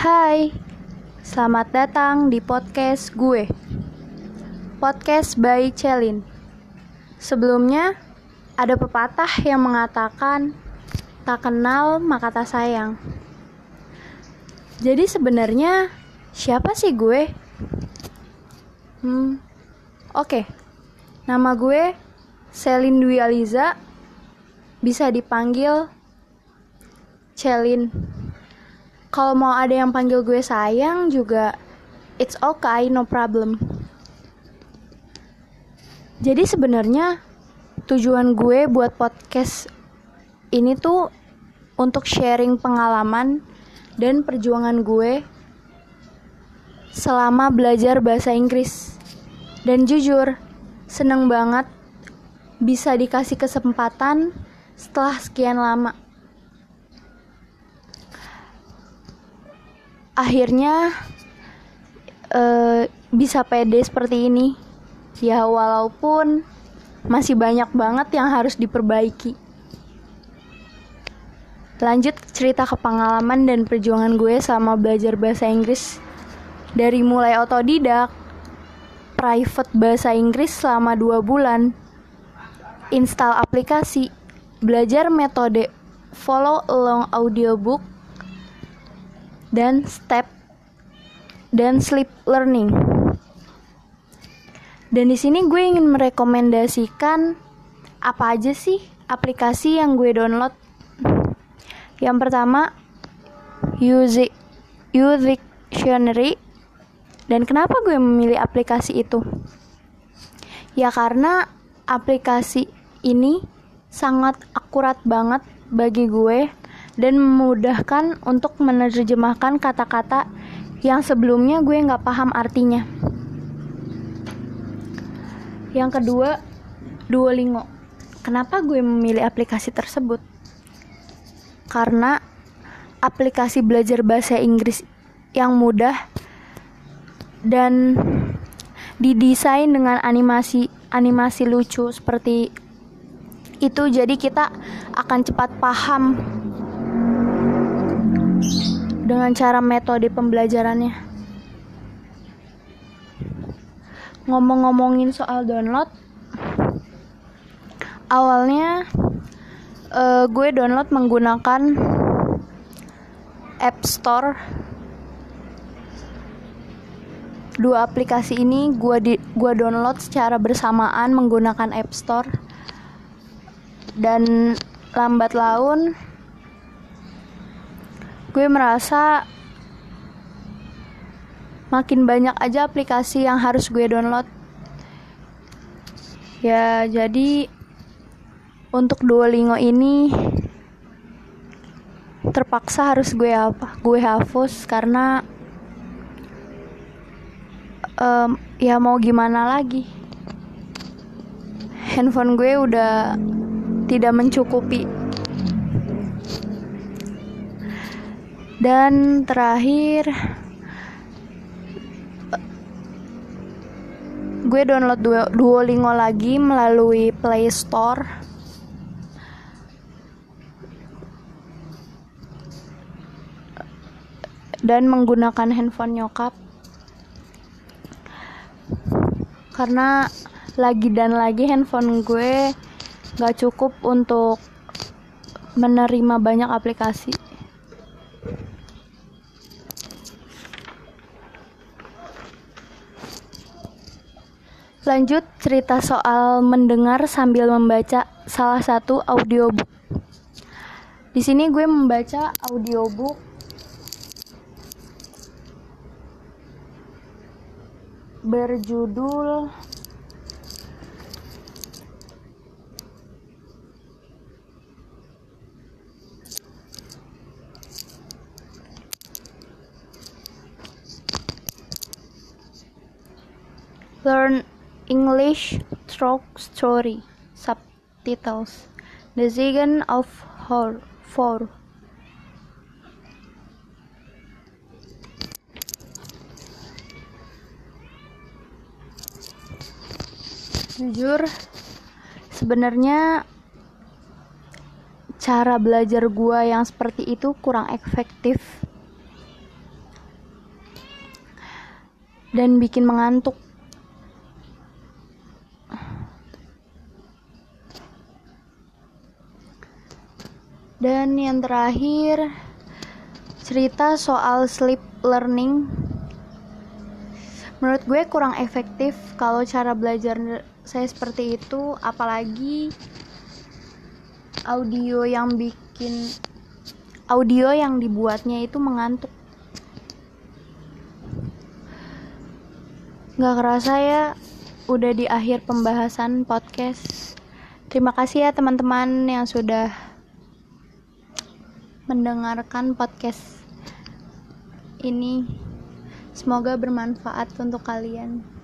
Hai, selamat datang di podcast gue. Podcast by Celin. Sebelumnya, ada pepatah yang mengatakan Tak kenal maka tak sayang. Jadi sebenarnya siapa sih gue? Hmm, oke. Nama gue Selin Dwi Aliza. Bisa dipanggil Celin kalau mau ada yang panggil gue sayang juga it's okay no problem. Jadi sebenarnya tujuan gue buat podcast ini tuh untuk sharing pengalaman dan perjuangan gue selama belajar bahasa Inggris. Dan jujur seneng banget bisa dikasih kesempatan setelah sekian lama akhirnya uh, bisa pede seperti ini. Ya walaupun masih banyak banget yang harus diperbaiki. Lanjut cerita ke pengalaman dan perjuangan gue selama belajar bahasa Inggris. Dari mulai otodidak private bahasa Inggris selama dua bulan install aplikasi belajar metode follow along audiobook dan step dan sleep learning. Dan di sini gue ingin merekomendasikan apa aja sih aplikasi yang gue download. Yang pertama, Music Dictionary. Dan kenapa gue memilih aplikasi itu? Ya karena aplikasi ini sangat akurat banget bagi gue dan memudahkan untuk menerjemahkan kata-kata yang sebelumnya gue nggak paham artinya. Yang kedua, Duolingo. Kenapa gue memilih aplikasi tersebut? Karena aplikasi belajar bahasa Inggris yang mudah dan didesain dengan animasi animasi lucu seperti itu jadi kita akan cepat paham dengan cara metode pembelajarannya. Ngomong-ngomongin soal download, awalnya uh, gue download menggunakan App Store. Dua aplikasi ini gue di gue download secara bersamaan menggunakan App Store dan lambat laun gue merasa makin banyak aja aplikasi yang harus gue download. Ya jadi untuk Duolingo ini terpaksa harus gue apa gue hapus karena um, ya mau gimana lagi. Handphone gue udah tidak mencukupi dan terakhir gue download Duolingo lagi melalui Play Store. Dan menggunakan handphone nyokap. Karena lagi dan lagi handphone gue gak cukup untuk menerima banyak aplikasi Lanjut cerita soal mendengar sambil membaca salah satu audiobook. Di sini gue membaca audiobook berjudul Learn English Stroke Story Subtitles The Second of Her Four Jujur sebenarnya cara belajar gua yang seperti itu kurang efektif dan bikin mengantuk. Dan yang terakhir, cerita soal sleep learning. Menurut gue kurang efektif kalau cara belajar saya seperti itu, apalagi audio yang bikin audio yang dibuatnya itu mengantuk. Gak kerasa ya, udah di akhir pembahasan podcast. Terima kasih ya teman-teman yang sudah mendengarkan podcast ini. Semoga bermanfaat untuk kalian.